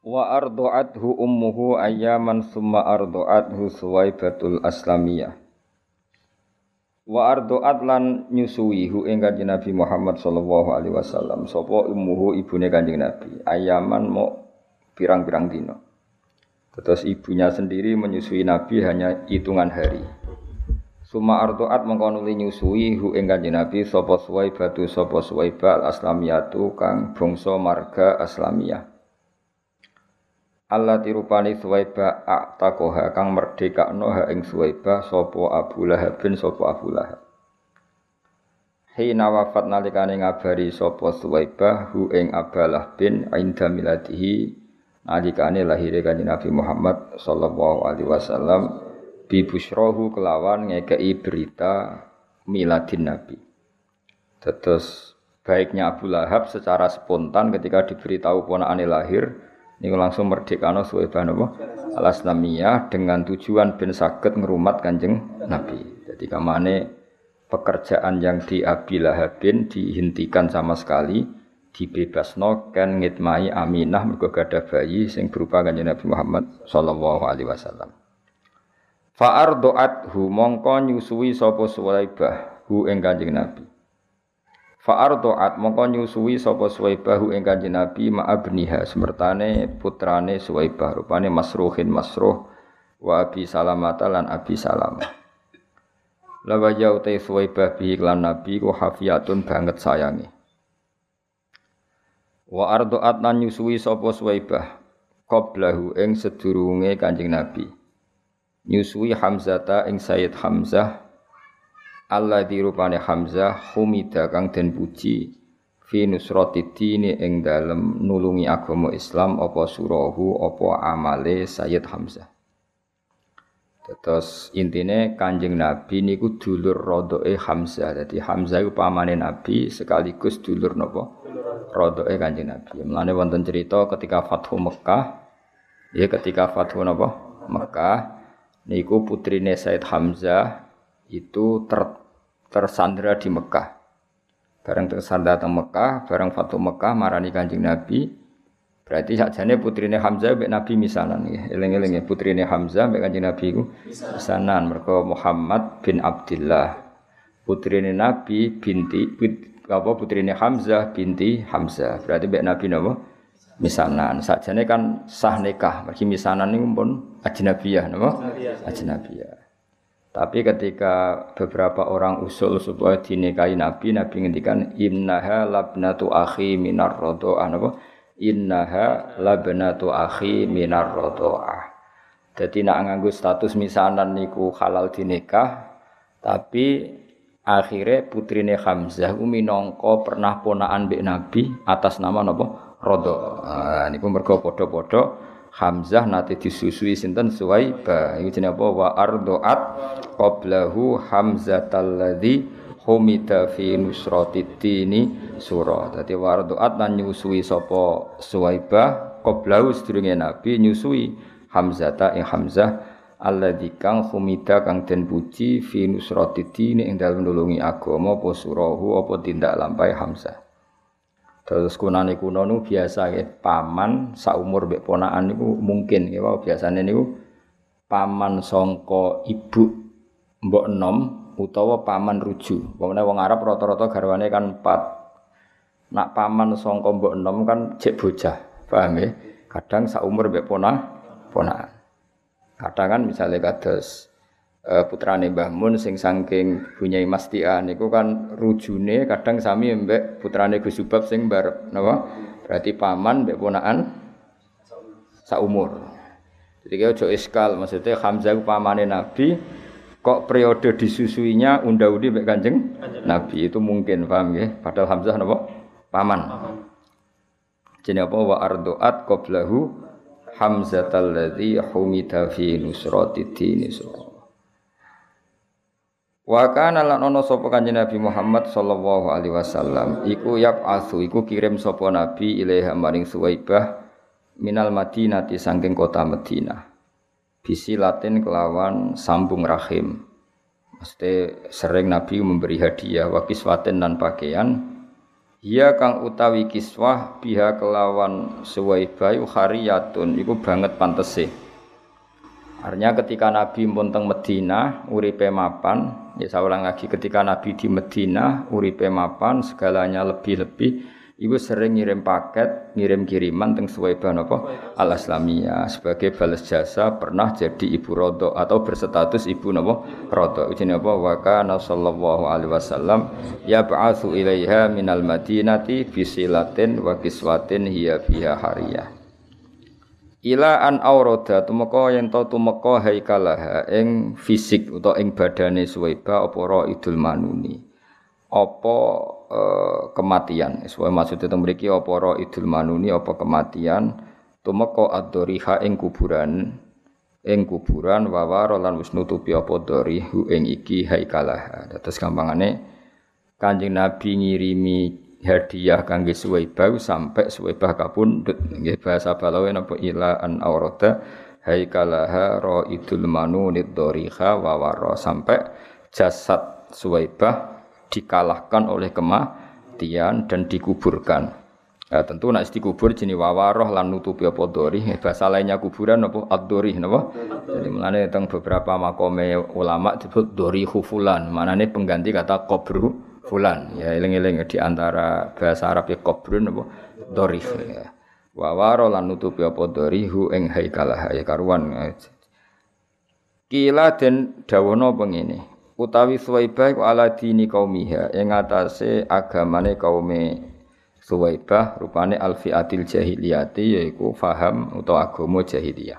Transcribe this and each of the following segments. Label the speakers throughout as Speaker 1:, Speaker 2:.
Speaker 1: Wa ardu'athu ummuhu ayyaman summa ardu'athu suwaibatul aslamiyah. Wa ardu'at lan nyusui hu ing kanjeng Nabi Muhammad sallallahu alaihi wasallam sapa ummuhu ibune kanjeng Nabi ayaman mau pirang-pirang dino. Terus ibunya sendiri menyusui Nabi hanya hitungan hari. Suma ardu'at mengkono nyusui hu ing kanjeng Nabi sapa suwaibatu sapa suwaiba al aslamiyatu kang bangsa marga aslamiyah. Allah tirupani Suwaiba aktakoha kang merdekakno ha ing Suwaiba sapa Abu Lahab bin sapa Abu Lahab. Hina wafat nalikane ngabari sapa Suwaiba hu ing Abalah bin inda miladihi nalikane lahire kanjeng Nabi Muhammad sallallahu alaihi wasallam bi busyrahu kelawan ngekei berita miladin Nabi. Terus baiknya Abu Lahab secara spontan ketika diberitahu ponakane lahir ini langsung merdekano Suwaibah apa? Al-Aslamiyah dengan tujuan ben sakit ngerumat kanjeng Nabi. Jadi kamane pekerjaan yang di Abi dihentikan sama sekali dibebasno kan ngitmai Aminah mergo bayi sing berupa kanjeng Nabi Muhammad sallallahu alaihi wasallam. Fa'ardoat hu mongko nyusui sapa Suwaibah hu ing kanjeng Nabi. Fa'ardoat mongko nyusui sapa Suwaibah ing Kanjeng Nabi ma'abniha semertane putrane Suwaibah rupane Masruhin Masruh wa Abi Salamah lan Abi Salamah. Lawa jauh te Suwaibah bihi lan Nabi ku hafiyatun banget sayangi. Wa ardoat lan nyusui sapa Suwaibah qablahu ing sedurunge Kanjeng Nabi. Nyusui Hamzata ing Sayyid Hamzah Allah dirupane Hamzah humida kang den puji fi nusrati dini ing dalem nulungi agama Islam apa surahu apa amale Sayyid Hamzah. Terus intine Kanjeng Nabi niku dulur rodoe Hamzah. Jadi Hamzah iku pamane Nabi sekaligus dulur napa? Rodoe Kanjeng Nabi. Mulane wonten cerita ketika Fathu Mekah ya ketika Fathu napa? Mekah niku putrine Said Hamzah itu ter tersandra di Mekah. Bareng tersandra di Mekah, bareng Fatu Mekah marani Kanjeng Nabi. Berarti sakjane putrine Hamzah mbek Nabi misanan nggih. Eling-eling ya putrine Hamzah mbek Kanjeng Nabi iku misanan mergo Muhammad bin Abdullah. Putrine Nabi binti apa putrine Hamzah binti Hamzah. Berarti mbek Nabi napa? Misanan. Sakjane kan sah nikah. Mergi misanan niku pun ajnabiyah napa? Ajnabiyah. Tapi ketika beberapa orang usul supaya dinikahi Nabi, Nabi ngendikan innaha labnatu akhi minar rodoah. Apa? Innaha labnatu akhi minar rodoah. Jadi nak nganggu status misanan niku halal dinikah, tapi akhirnya putrine Hamzah minangka pernah ponaan mbek Nabi atas nama napa? Rodo. Nah, niku mergo padha-padha Hamzah nate disusui sinten Suwaibah. Iku jenenge apa? Wa ardoat qablahu Hamzatal ladzi humida fi nusratid-dini surah. Dadi wa ardoat lan nyusui sapa Suwaibah qablahu sedurunge Nabi nyusui Hamzata ing Hamzah alladzi kang humida kang den puji fi nusratid-dini ing dalem nulungi agama apa surahu apa tindak Hamzah. Terus kunane kuno nu biasa ya paman saumur mbek ponakan niku mungkin ya wow, biasane niku paman songko ibu mbok enom utawa paman ruju. Pokoknya wong Arab rata-rata garwane kan empat. Nak paman songko mbok enom kan cek bocah, paham ya? Kadang saumur mbek ponah ponakan. Kadang kan misalnya kados uh, putrane Mbah Mun sing saking Bunyai Mastia niku kan rujune kadang sami mbek putrane Gus Subab sing bar napa? Berarti paman mbek ponakan saumur. Jadi kaya ojo iskal maksudnya Hamzah ku pamane Nabi kok periode disusuinya unda-undi mbek Kanjeng Nabi? Itu mungkin paham ya padahal Hamzah napa? Paman. Jenenge apa? Wa ardoat qablahu Hamzah alladzi humida fi nusrati dini Wa kana lan ana sapa kanjeng Nabi Muhammad sallallahu alaihi wasallam iku asu iku kirim sapa nabi ilaiha maring Suwaibah minal Madinati saking kota Madinah. Bisi Latin kelawan sambung rahim. Mesti sering Nabi memberi hadiah wa kiswatin dan pakaian Iya kang utawi kiswah biha kelawan Suwaibah hariyatun iku banget pantese. Artinya ketika Nabi pun teng Medina uripe mapan, ya saya ulang lagi ketika Nabi di Medina uripe mapan segalanya lebih-lebih Ibu sering ngirim paket, ngirim kiriman teng Suwaibah napa Al Islamiyah sebagai balas jasa pernah jadi ibu rodo atau berstatus ibu napa rodo. Ini apa? Wa kana alaihi wasallam yab'atsu ilaiha minal madinati bisilatin wa kiswatin hiya fiha hariyah. Ila an aurada tumeka yen to tumeka haikalaha ing fisik utawa ing badane Suwaibah apa idul manuni. Apa Eh, kematian. Sesuai maksud itu memiliki apa roh idul manuni apa kematian tumeka ad-doriha ing kuburan ing kuburan wawaro lan wis nutupi apa dorihu ing iki haikalah. Terus gampangane Kanjeng Nabi ngirimi hadiah kangge Suwaibah sampai Suwaibah kapundhut nggih bahasa balawe napa ila an aurada haikalaha ra idul manunid doriha wawaro sampai jasad Suwaibah dikalahkan oleh kematian dan dikuburkan. Ya, tentu nak dikubur jenis wawaroh lan nutupi apa dori. Bahasa lainnya kuburan apa ad-dori napa? Jadi mengenai tentang beberapa makome ulama disebut dori hufulan. Manane pengganti kata kobru fulan. Ya eling-eling di antara bahasa Arab ya kobrun apa dori. Ya. Wawaroh lan nutupi apa dori hu ing haikalah ya karuan. Kila den dawono pengene utawi Suwaibah iku ala dini kaumiha ing atase agamane kaume Suwaibah rupane alfiatil jahiliyati yaiku faham atau agama jahiliyah.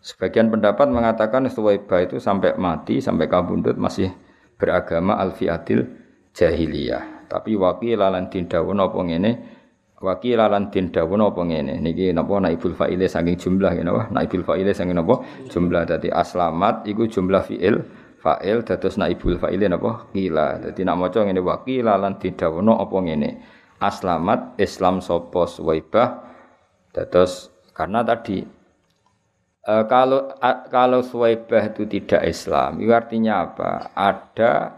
Speaker 1: Sebagian pendapat mengatakan Suwaibah itu sampai mati sampai kabundut masih beragama alfiatil jahiliyah. Tapi wakil lan dindawon apa ngene? Wakil lan dindawon apa ngene? Niki napa naibul fa'ile saking jumlah napa naibul fa'ile saking napa? Jumlah. Dadi aslamat iku jumlah fi'il fa'il dados naibul fa'ile napa? Qila. Dadi nak maca ngene wa qila lan didawono apa ngene? Aslamat islam sapa suwaibah? Dados karena tadi e, kalau a, kalau suwaibah itu tidak Islam itu artinya apa? Ada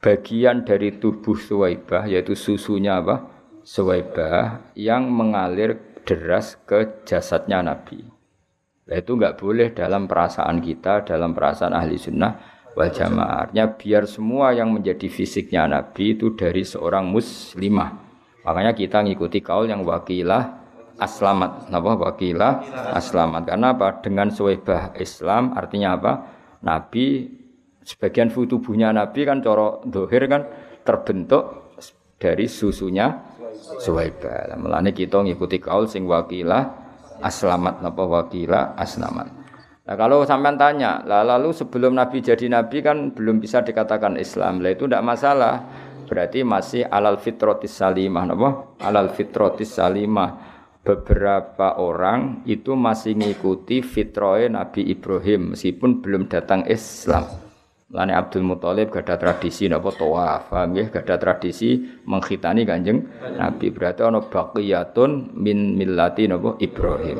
Speaker 1: bagian dari tubuh suwaibah yaitu susunya apa suwaibah yang mengalir deras ke jasadnya Nabi. Nah, itu nggak boleh dalam perasaan kita, dalam perasaan ahli sunnah wal jamaah. Artinya biar semua yang menjadi fisiknya Nabi itu dari seorang muslimah. Makanya kita ngikuti kaul yang wakilah aslamat. Napa wakilah aslamat? Karena apa? Dengan suwebah Islam artinya apa? Nabi sebagian tubuhnya Nabi kan coro dohir kan terbentuk dari susunya suwaibah. Mulane kita ngikuti kaul sing wakilah aslamat napa wakilah aslamat. Nah kalau sampean tanya, lah lalu sebelum Nabi jadi Nabi kan belum bisa dikatakan Islam. Lah itu tidak masalah. Berarti masih alal fitrotis salimah. Apa? Alal fitrotis salimah. Beberapa orang itu masih ngikuti fitroe Nabi Ibrahim meskipun belum datang Islam. Lani Abdul Muthalib gak ada tradisi napa tawaf, paham ya? Gak ada tradisi menghitani Kanjeng Nabi. Berarti ana baqiyatun min millati napa Ibrahim.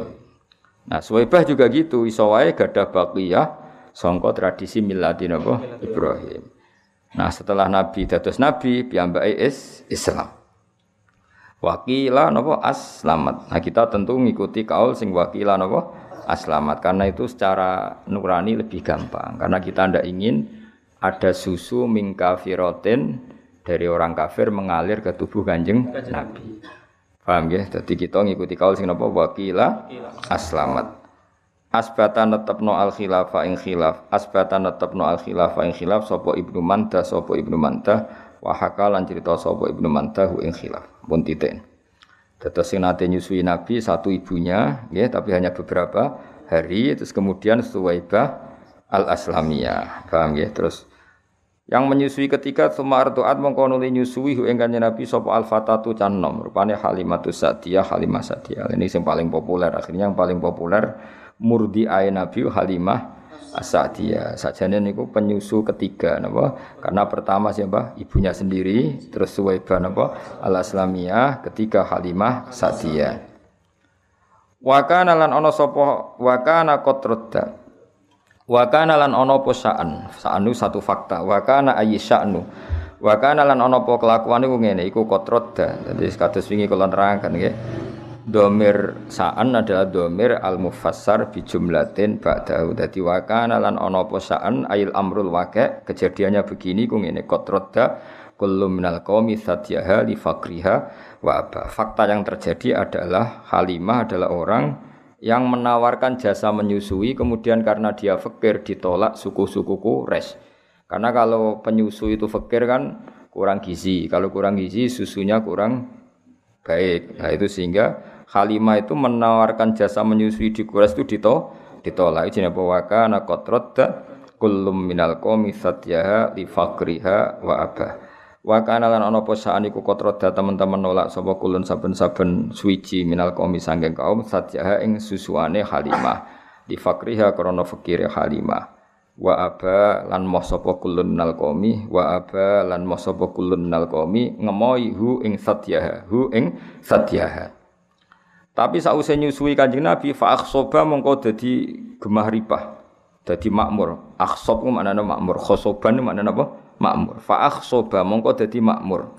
Speaker 1: Nah, Suwaibah juga gitu, iso wae gadah baqiyah sangka tradisi miladi napa Ibrahim. Nah, setelah Nabi dados Nabi, piyambake is Islam. Wakila napa aslamat. Nah, kita tentu ngikuti kaul sing wakila napa aslamat karena itu secara nurani lebih gampang. Karena kita ndak ingin ada susu mingkafirotin dari orang kafir mengalir ke tubuh kanjeng Nabi. Paham ya? Jadi kita ngikuti kaul sing napa wakila aslamat. Asbata netepno al khilafa ing khilaf. Asbata netepno al khilafa ing khilaf sapa Ibnu Manta sapa Ibnu Manta wa haka lan cerita sapa Ibnu Manta hu ing khilaf. Pun titik. Dados sing nate nyusui Nabi satu ibunya, ya, tapi hanya beberapa hari. Terus kemudian Suwaibah al Aslamiyah, paham ya? Terus Yang menyusui ketika sumar tuat mongko nuli nyusui hu Nabi sapa al fatatu canom rupane Halimatus Sadiyah Halimah Sadiyah. Ini yang paling populer akhirnya yang paling populer murdi ay Nabi Halimah Asadiyah. Sajane niku penyusu ketiga napa? Karena pertama siapa? Ibunya sendiri, terus Suwaibah napa? Al Aslamiyah, ketiga Halimah Sadiyah. Wa kana lan ana sapa wa kana qatradda Wa kana lan ana apa sa'an. Sa'anu satu fakta. Wa kana ayyi sya'nu. Wa kana lan ana apa kelakuan iku ngene iku kotroda. Dadi kados wingi kula nerangkan nggih. Domir sa'an adalah domir al-mufassar bi jumlatin ba'dahu. Dadi wa kana lan ana apa sa'an ayil amrul waqi' kejadiannya begini ku ngene kotroda kullu minal qaumi satyaha li fakriha wa. Fakta yang terjadi adalah Halimah adalah orang yang menawarkan jasa menyusui kemudian karena dia fakir ditolak suku-sukuku res. Karena kalau penyusu itu fakir kan kurang gizi. Kalau kurang gizi susunya kurang baik. Nah itu sehingga Halimah itu menawarkan jasa menyusui di Quraisy itu dito, ditolak. Ini apa waka nakotrota kulum minal qomi li fakriha wa abah. Wa kana lan ana apa saan iku kotroda teman-teman nolak sapa kulun saben-saben suwiji minal qaumi sanggeng kaum satyaha ing susuane Halimah. Di fakriha krana fakire Halimah. Wa aba lan moh sapa kulun minal qaumi wa aba lan moh sapa kulun minal qaumi ngemoi hu ing satyaha hu ing satyaha tapi sausé nyusui Kanjeng Nabi fa akhsoba mongko dadi gemah ripah dadi makmur. Akhsob ku maknane makmur khosoban maknane apa makmur. Fa akhsoba mongko dadi makmur.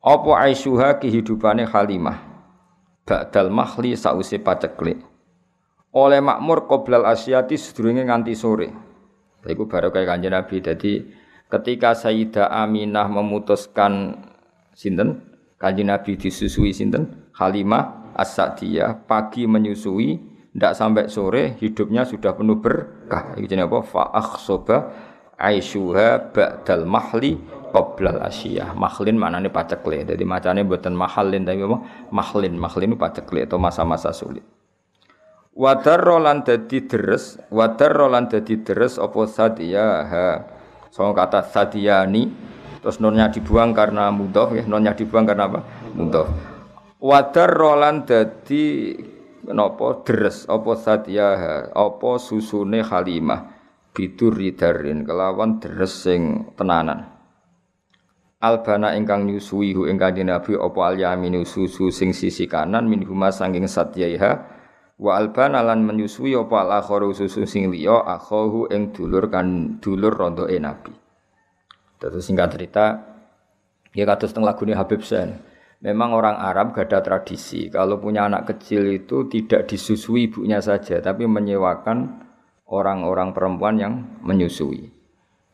Speaker 1: Apa aisyuha kehidupane Halimah. Ba'dal mahli sause paceklik. Oleh makmur qoblal asyati sedurunge nganti sore. Iku baru kayak kanjeng Nabi. Jadi ketika Sayyidah Aminah memutuskan sinten kanjeng Nabi disusui sinten Halimah As-Sa'diyah pagi menyusui ndak sampai sore hidupnya sudah penuh berkah. Jenenge apa? Fa akhsoba aisyuha ba'dal mahli qoblal asyiyah. Mahlin maknane pacekle. Jadi macane mboten mahalin tapi apa? Mahlin. Mahlin pacekle atau masa-masa sulit. Wadar rolan dadi deres, wadar rolan dadi deres apa sadiyaha. So kata sadiyani terus nonnya dibuang karena mudhof ya, nonnya dibuang karena apa? Mudhof. Wadar rolan dadi napa deres apa sadiyaha, apa susune Halimah biduri darin kelawan deres sing tenanan Albana ingkang nyusui hu ingkang Nabi apa al yaminu susu sing sisi kanan min huma sanging satyaiha wa albana lan menyusui apa al akharu susu sing liya akhahu ing dulur kan dulur rondoke Nabi. Terus singkat cerita ya kados teng lagune Habib Sen. Memang orang Arab gak ada tradisi kalau punya anak kecil itu tidak disusui ibunya saja tapi menyewakan orang-orang perempuan yang menyusui.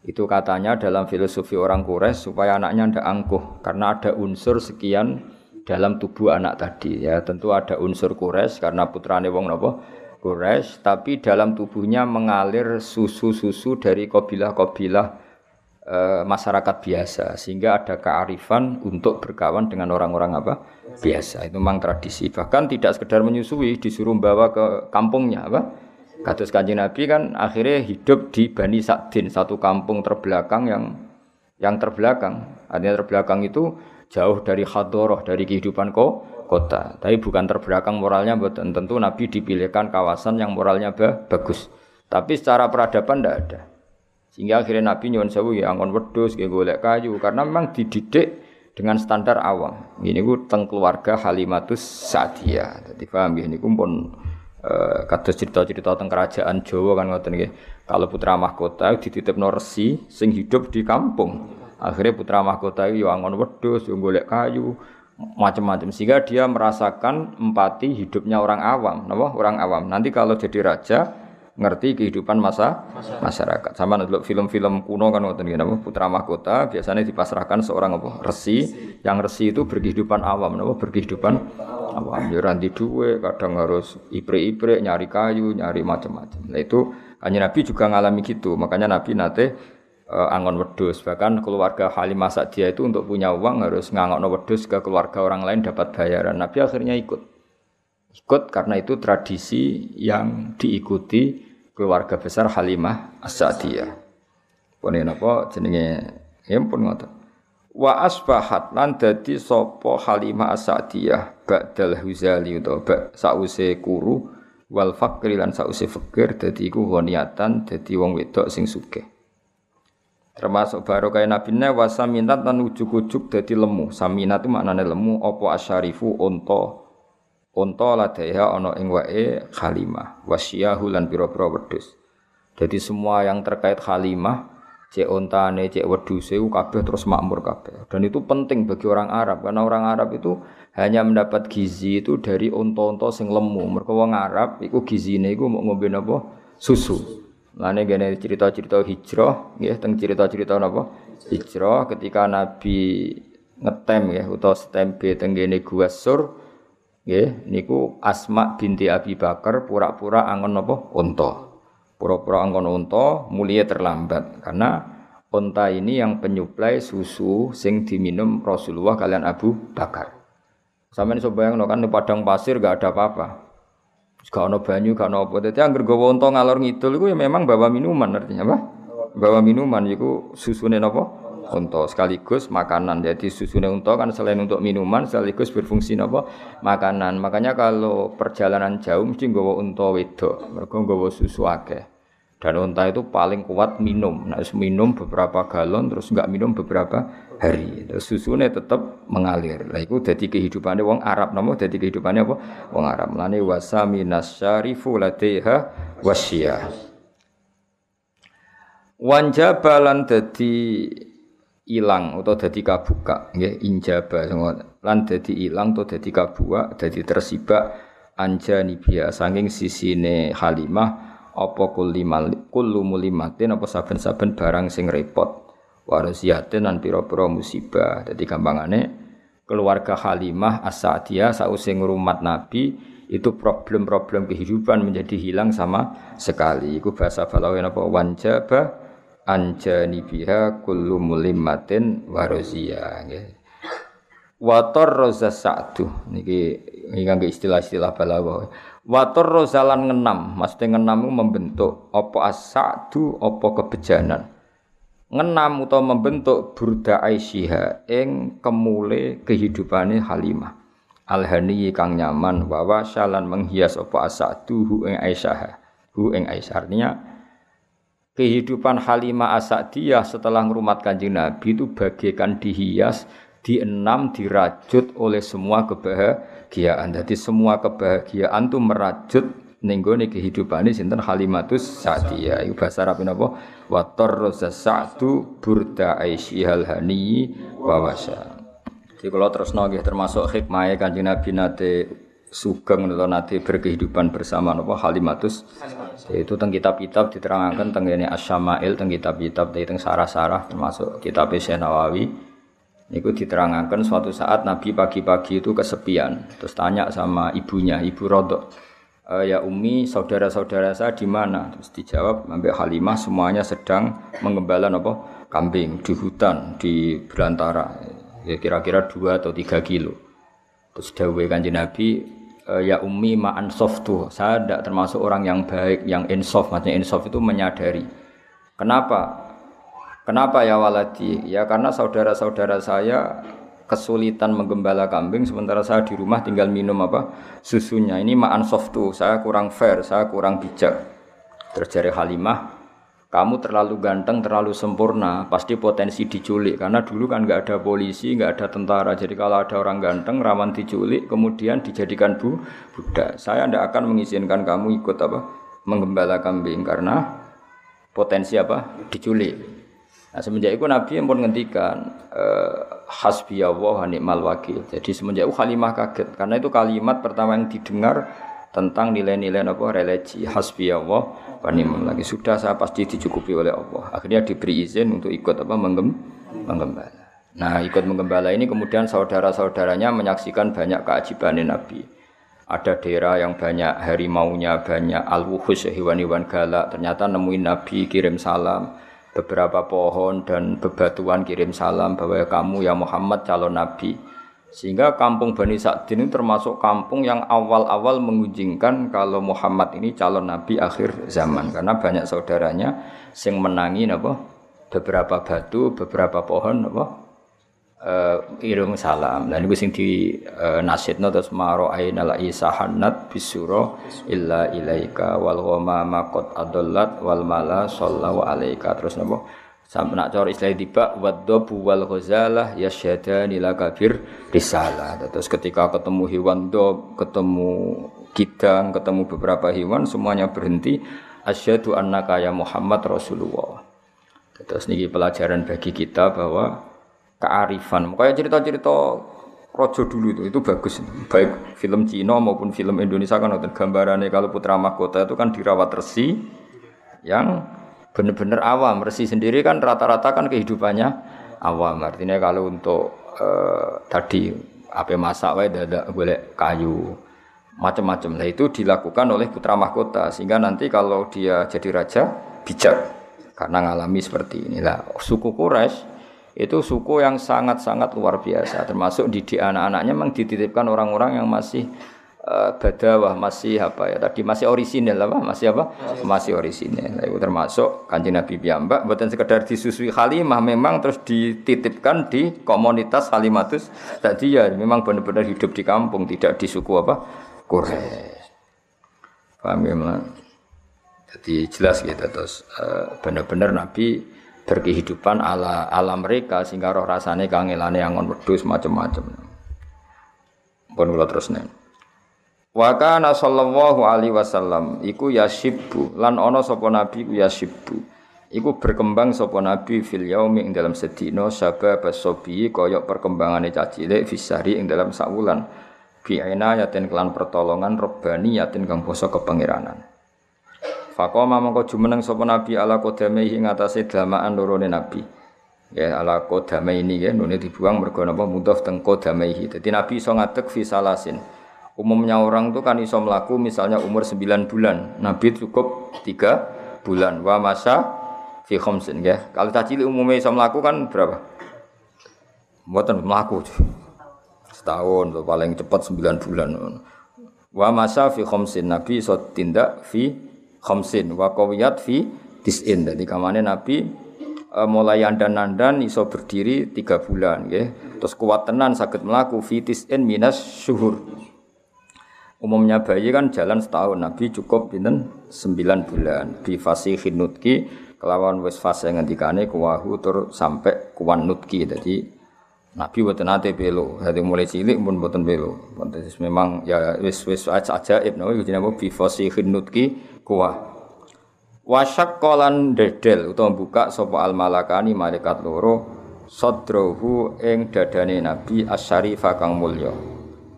Speaker 1: Itu katanya dalam filosofi orang Quraisy supaya anaknya tidak angkuh karena ada unsur sekian dalam tubuh anak tadi. Ya tentu ada unsur Quraisy karena putrane wong napa? Quraisy. Tapi dalam tubuhnya mengalir susu-susu dari kabilah-kabilah e, masyarakat biasa sehingga ada kearifan untuk berkawan dengan orang-orang apa? Biasa. Itu memang tradisi. Bahkan tidak sekedar menyusui disuruh bawa ke kampungnya apa Kados Kanjeng Nabi kan akhirnya hidup di Bani Sa'din, satu kampung terbelakang yang yang terbelakang. Artinya terbelakang itu jauh dari hadoroh, dari kehidupan ko, kota. Tapi bukan terbelakang moralnya, tentu Nabi dipilihkan kawasan yang moralnya bagus. Tapi secara peradaban tidak ada. Sehingga akhirnya Nabi nyuwun sewu ya angon wedhus, ya golek kayu karena memang dididik dengan standar awam. Ini gue teng keluarga Halimatus Sa'diyah. Jadi paham ya ini pun Eh, kados cerita-cerita tentang kerajaan Jawa kan ngoten nggih. Kalau putra mahkota dititipno resi sing hidup di kampung. Akhirnya putra mahkota itu yang angon wedhus, yang golek kayu, macam-macam sehingga dia merasakan empati hidupnya orang awam, napa? Orang awam. Nanti kalau jadi raja ngerti kehidupan masa masyarakat. Sama dulu film-film kuno kan ngoten nggih napa? Putra mahkota biasanya dipasrahkan seorang apa? Resi. Yang resi itu berkehidupan awam, napa? Berkehidupan awam ya ranti duwe kadang harus ipre-ipre nyari kayu nyari macam-macam nah itu hanya Nabi juga ngalami gitu makanya Nabi nate uh, angon wedus bahkan keluarga Halimah Sa'diyah itu untuk punya uang harus ngangokno wedus ke keluarga orang lain dapat bayaran Nabi akhirnya ikut ikut karena itu tradisi yang diikuti keluarga besar Halimah As-Sa'diyah Pone napa jenenge ya pun ngoten. Wa asbahat lan dadi sapa Halimah As-Sa'diyah ba'dal Huzali utawa sause kuru wal fakri lan sause fakir dadi iku ghoniatan dadi wong wedok sing sugih. Termasuk barokah Nabi ne wa saminat lan ujug-ujug dadi lemu. Saminat itu maknane lemu apa asyarifu unta. Unta ladaiha ana ing wae Halimah wasyahu lan pira-pira wedhus. Jadi semua yang terkait Halimah cek ontane, cek wedhuse kabeh terus makmur kabeh. Dan itu penting bagi orang Arab karena orang Arab itu hanya mendapat gizi itu dari unta-unta sing lemu. Mergo wong Arab iku gizine iku mau ngombe napa? Susu. Lane gene cerita-cerita hijrah nggih teng cerita-cerita napa? Hijrah ketika Nabi ngetem ya utawa stempe teng gene Gua Sur nggih niku Asma binti Abi Bakar pura-pura angon napa? Unta. Pura-pura angkon unta mulia terlambat karena unta ini yang penyuplai susu sing diminum Rasulullah kalian Abu Bakar. Sampeyan iso bayangno kan di padang pasir gak ada apa-apa. Gak ono banyu, gak ono apa. Dadi anggere gawa unta ngalor ngidul iku ya memang bawa minuman artinya apa? Bawa minuman iku susune napa? Unta sekaligus makanan. Jadi susunya unta kan selain untuk minuman sekaligus berfungsi apa? Makanan. Makanya kalau perjalanan jauh mesti nggawa unta wedok. Mereka nggawa susu akeh. Dan unta itu paling kuat minum. Nah, minum beberapa galon terus nggak minum beberapa hari. Terus susunya tetap mengalir. Lah itu jadi kehidupannya wong Arab namo jadi kehidupannya apa? Wong Arab. Lani wasami nasyarifu ladeha wasya. Wanjabalan jadi ilang atau dadi kabuka nggih injaba lan dadi ilang atau dadi kabuka dadi tersibak anjani biya saking sisine Halimah apa kulimal kullu mulimatin apa saben-saben barang sing repot warasiatin lan pira-pira musibah. Dadi gampangane keluarga Halimah As-Sa'diyah sause Nabi itu problem-problem kehidupan menjadi hilang sama sekali. Iku bahasa Balawi apa? Wanjaba anjani biha kullu mulimmatin warozia nggih. Wator roza sa'du. Niki nganggo istilah-istilah balawa. Wator rozalan ngenam. Maksudnya ngenam membentuk apa as-sa'du apa kebejanan. Ngenam utawa membentuk burda aisyha ing kemule kehidupane Halimah. Alhani kang nyaman wa salan menghias apa as-sa'du ing Aisyah. Hu ing Aisyah. Artinya kehidupan Halimah Asadiyah setelah ngurumat kanjeng Nabi itu bagaikan dihias, dienam, dirajut oleh semua kebahagiaan. Jadi semua kebahagiaan itu merajut nenggone kehidupan ini sinten Halimatus Sa'diyah. Iku bahasa Arab napa? Wa tarza sa'du burda aisyihal hani wa wasa. Jadi kalau terus nggih termasuk hikmah kanjeng Nabi nate sugeng atau nanti berkehidupan bersama nopo Halimatus? Itu teng kitab-kitab diterangkan teng ini Asyamail teng kitab-kitab teng sarah-sarah termasuk kitab Syekh Nawawi. Itu diterangkan suatu saat Nabi pagi-pagi itu kesepian terus tanya sama ibunya ibu Rodok e, ya Umi saudara-saudara saya di mana? Terus dijawab ambil Halimah semuanya sedang mengembala nopo kambing di hutan di belantara ya kira-kira dua atau tiga kilo. Terus dawai kanji Nabi ya ummi ma'an tuh. Saya tidak termasuk orang yang baik yang insof. Maksudnya insof itu menyadari. Kenapa? Kenapa ya waladi? Ya karena saudara-saudara saya kesulitan menggembala kambing sementara saya di rumah tinggal minum apa? Susunya. Ini ma'an tuh. Saya kurang fair saya kurang bijak. Terjadi Halimah kamu terlalu ganteng, terlalu sempurna, pasti potensi diculik. Karena dulu kan nggak ada polisi, nggak ada tentara. Jadi kalau ada orang ganteng, rawan diculik, kemudian dijadikan bu budak. Saya tidak akan mengizinkan kamu ikut apa menggembala kambing karena potensi apa diculik. Nah semenjak itu Nabi yang pun ngendikan eh, hasbi mal wakil. Jadi semenjak itu Halimah kaget karena itu kalimat pertama yang didengar tentang nilai-nilai apa? Religi hasbi Allah wa lagi sudah saya pasti dicukupi oleh Allah. Akhirnya diberi izin untuk ikut apa? Menggem menggembala nah ikut menggembala ini kemudian saudara-saudaranya menyaksikan banyak keajiban Nabi. Ada daerah yang banyak harimaunya banyak al-wuhus hewan-hewan galak. Ternyata nemuin Nabi kirim salam. Beberapa pohon dan bebatuan kirim salam bahwa kamu ya Muhammad calon Nabi sehingga kampung Bani Sa'din ini termasuk kampung yang awal-awal mengunjingkan kalau Muhammad ini calon nabi akhir zaman karena banyak saudaranya sing menangi apa beberapa batu, beberapa pohon apa? Uh, irung salam. Dan itu sing di uh, nasidna terus maro aina la isahanat bisuro illa ilaika wal ma qad adallat wal mala sallallahu alaika terus napa sampai nak cor istilah tiba waddobu wal ghazalah yasyadani kabir risalah. Terus ketika ketemu hewan dob, ketemu kidang, ketemu beberapa hewan semuanya berhenti asyhadu annaka ya Muhammad Rasulullah. Terus niki pelajaran bagi kita bahwa kearifan. Kayak cerita-cerita rojo dulu itu itu bagus. Baik film Cina maupun film Indonesia kan gambarannya kalau putra mahkota itu kan dirawat resi yang benar-benar awam. Resi sendiri kan rata-rata kan kehidupannya awam. Artinya kalau untuk uh, tadi apa masak wae dadak boleh kayu macam-macam. Nah itu dilakukan oleh putra mahkota sehingga nanti kalau dia jadi raja bijak karena ngalami seperti inilah suku Quraisy itu suku yang sangat-sangat luar biasa termasuk di anak-anaknya memang dititipkan orang-orang yang masih uh, badawah masih apa ya? Tadi masih orisinil apa? Masih apa? Masih. Orisinil. Nah, itu termasuk kanjeng Nabi piyambak. Bukan sekedar disusui Halimah memang terus dititipkan di komunitas Halimatus tadi ya memang benar-benar hidup di kampung tidak di suku apa? Quraisy. Paham ya jadi jelas gitu terus uh, benar-benar Nabi berkehidupan ala ala mereka sehingga roh rasanya kangelane angon wedhus macam-macam. Pun kula terus nih. Wa kana sallallahu alaihi wasallam iku yasibbu lan ana sapa nabi ku yasibbu. Iku berkembang sapa nabi fil yaumi ing dalam sedina sabab sobi kaya perkembangane cacilik fisari ing dalam sakwulan. Bi yatin kelan pertolongan robani yatin kang basa kepangeranan. Fakoma mongko jumeneng sapa nabi ala kodame ing atase damaan lorone nabi. Ya ala kodame ini ya nune dibuang mergo napa mudhof teng kodame Dadi nabi iso ngadeg fi salasin. Umumnya orang itu kan iso melaku misalnya umur 9 bulan. Nabi cukup 3 bulan. Wa masa fi khamsin ya. Kalau caci umumnya iso melaku kan berapa? Mboten melaku. Setahun tuh paling cepat 9 bulan. Wa masa fi khamsin. Nabi iso tindak fi khamsin wa qawiyat fi disin. Jadi kamane Nabi e, mulai andan-andan iso berdiri tiga bulan nggih. Terus kuat tenan sakit melaku fi disin minas syuhur. Umumnya bayi kan jalan setahun, Nabi cukup pinten 9 bulan. Bi fasihin nutki kelawan wis fase ngendikane kuwahu tur sampai kuwan nutki. Jadi Nabi buatan nate belo, jadi mulai cilik pun buatan belo. Memang ya wis wis aja nabi jenenge bi fasihin nutki kuah. Wasyak kolan dedel utawa buka sopo al malakani malaikat loro sodrohu ing dadane Nabi asyarifa kang mulya.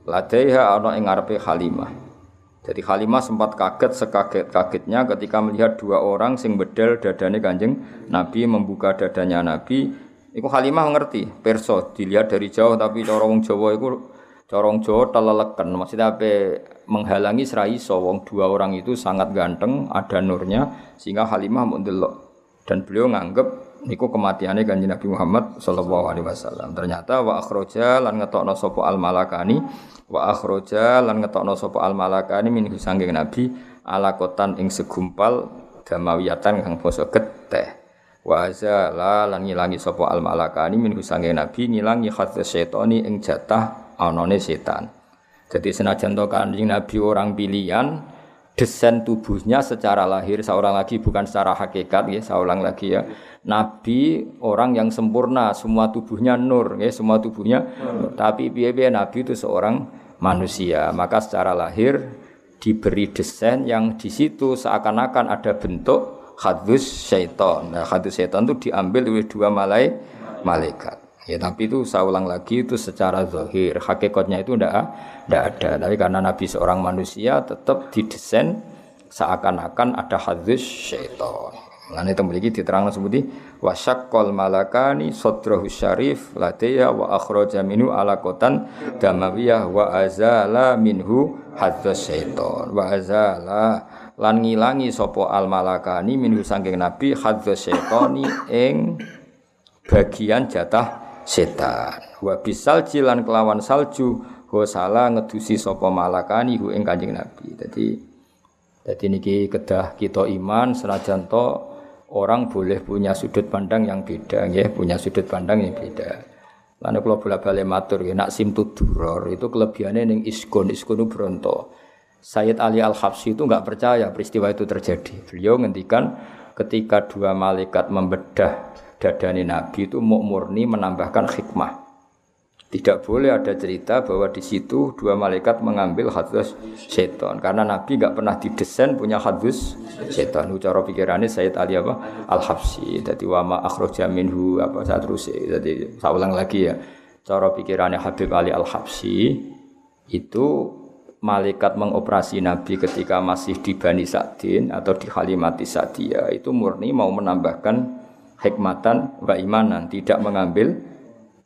Speaker 1: Ladaiha ana ing ngarepe Halimah. Jadi Halimah sempat kaget sekaget-kagetnya ketika melihat dua orang sing bedel dadane Kanjeng Nabi membuka dadanya Nabi. Iku Halimah ngerti, perso dilihat dari jauh tapi cara wong Jawa iku Corong Jawa teleleken, maksudnya apa menghalangi serai sowong dua orang itu sangat ganteng, ada nurnya, sehingga Halimah mendelok dan beliau nganggep niku kematiannya kanjeng Nabi Muhammad Shallallahu Alaihi Wasallam. Ternyata wa akhroja lan ngetokno sopo al malakani, wa akhroja lan ngetokno sopo al malakani min sangking Nabi ala kotan ing segumpal damawiyatan kang poso geteh. Wa azala lan ngilangi sopo al malakani min sangking Nabi ngilangi khadz syaitani ing jatah anane setan. Jadi senajan to kanjeng Nabi orang pilihan, desain tubuhnya secara lahir seorang lagi bukan secara hakikat ya, seorang lagi ya. Nabi orang yang sempurna, semua tubuhnya nur ya, semua tubuhnya nur. Tapi biaya Nabi itu seorang manusia, maka secara lahir diberi desain yang di situ seakan-akan ada bentuk hadus syaitan. Nah, hadus syaitan itu diambil oleh dua malai malaikat. Ya tapi itu saya ulang lagi itu secara zahir, hakikatnya itu ndak ndak ada. Tapi karena Nabi seorang manusia tetap didesain seakan-akan ada hadis syaitan. Lan itu memiliki diterangkan seperti wasyaqqal malakani sadrahu syarif ladaya wa akhraja minhu alaqatan damawiyah wa azala minhu hadis syaitan wa azala lan ngilangi sapa al malakani minhu saking nabi hadis syaitani ing bagian jatah setan. Wa bisal jilan kelawan salju salah ngedusi sapa malakani hu ing Kanjeng Nabi. Jadi jadi niki kedah kita iman senajan to orang boleh punya sudut pandang yang beda ya, punya sudut pandang yang beda. Lalu kalau bola balik matur ya, nak simtu duror itu kelebihannya neng iskon, iskon itu beronto. Sayyid Ali Al Habsyi itu nggak percaya peristiwa itu terjadi. Beliau ngendikan ketika dua malaikat membedah dadani Nabi itu mau murni menambahkan hikmah. Tidak boleh ada cerita bahwa di situ dua malaikat mengambil hadus setan karena Nabi nggak pernah didesain punya hadus setan. Ucara pikirannya Sayyid Ali apa Al Habsyi. Jadi wama akhroja minhu apa saya terus jadi saya ulang lagi ya. Cara pikirannya Habib Ali Al Habsyi itu malaikat mengoperasi Nabi ketika masih di Bani Sa'din atau di Halimati Sa'diyah itu murni mau menambahkan hikmatan wa imanan, tidak mengambil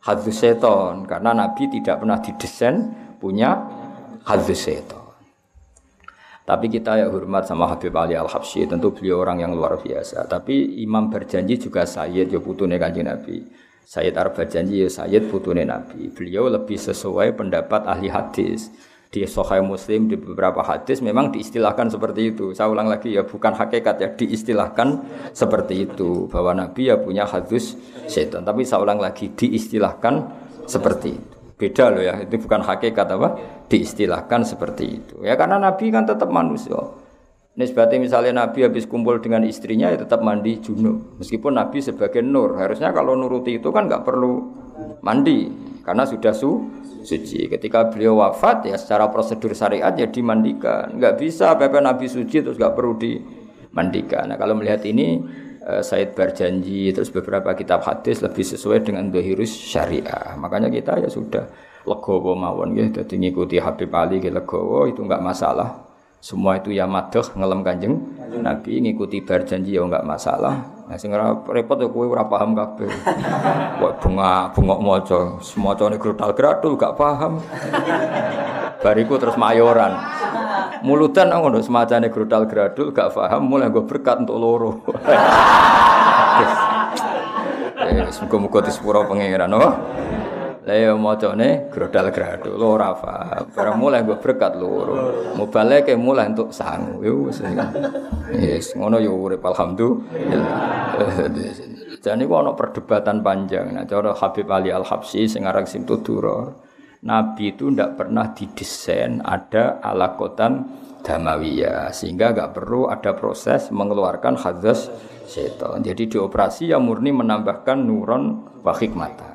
Speaker 1: hadus seton karena Nabi tidak pernah didesain punya hadus seton. Tapi kita ya hormat sama Habib Ali Al Habsyi, tentu beliau orang yang luar biasa. Tapi Imam berjanji juga Sayyid ya putune kanjeng Nabi. Sayyid Arab berjanji ya Sayyid putune Nabi. Beliau lebih sesuai pendapat ahli hadis di Sahih Muslim di beberapa hadis memang diistilahkan seperti itu. Saya ulang lagi ya bukan hakikat ya diistilahkan seperti itu bahwa Nabi ya punya hadis setan. Tapi saya ulang lagi diistilahkan seperti itu. Beda loh ya, itu bukan hakikat apa? Diistilahkan seperti itu. Ya karena Nabi kan tetap manusia. Nisbati misalnya Nabi habis kumpul dengan istrinya ya tetap mandi junub. Meskipun Nabi sebagai nur, harusnya kalau nuruti itu kan nggak perlu mandi karena sudah su suci. Ketika beliau wafat ya secara prosedur syariat ya dimandikan. Enggak bisa Pepe Nabi suci terus enggak perlu dimandikan. Nah, kalau melihat ini uh, Said berjanji terus beberapa kitab hadis lebih sesuai dengan dohirus syariah. Makanya kita ya sudah legowo mawon ya jadi ngikuti Habib Ali ke legowo itu enggak masalah. Semua itu ya madah ngelem kanjeng Nabi ngikuti berjanji ya enggak masalah. Nah sing repot ya kowe ora paham kabeh. Kok bunga bungok maca, semacane grutal gradul gak paham. Bariku terus mayoran. Mulutan ngono semacane grutal gradul gak paham mulai gue berkat untuk loro. Eh, muga-muga disepuro pangeran, oh. Lah ya macane grodal grado lho ora paham. Barang mulai gue berkat loro. Mau balik mulai untuk sangu. Yo wis. Yes, ngono yo urip alhamdulillah. Jadi kok ana perdebatan panjang. Nah, cara Habib Ali Al Habsyi sing aran Nabi itu ndak pernah didesain ada alakotan damawiyah sehingga nggak perlu ada proses mengeluarkan hadas setan. Jadi dioperasi yang murni menambahkan nuron wa hikmatan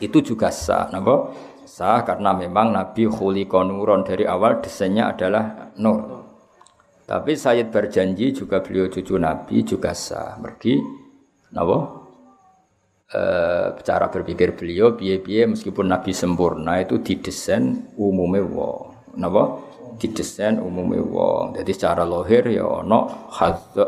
Speaker 1: itu juga sah, napa? Sah karena memang Nabi khuliqa nuron dari awal desainnya adalah nur. Tapi Sayyid berjanji juga beliau cucu Nabi juga sah. Mergi napa? E, cara berpikir beliau biye-biye meskipun Nabi sempurna itu didesain umumnya wong. Napa? Didesain umumnya wong. Jadi secara lohir ya ono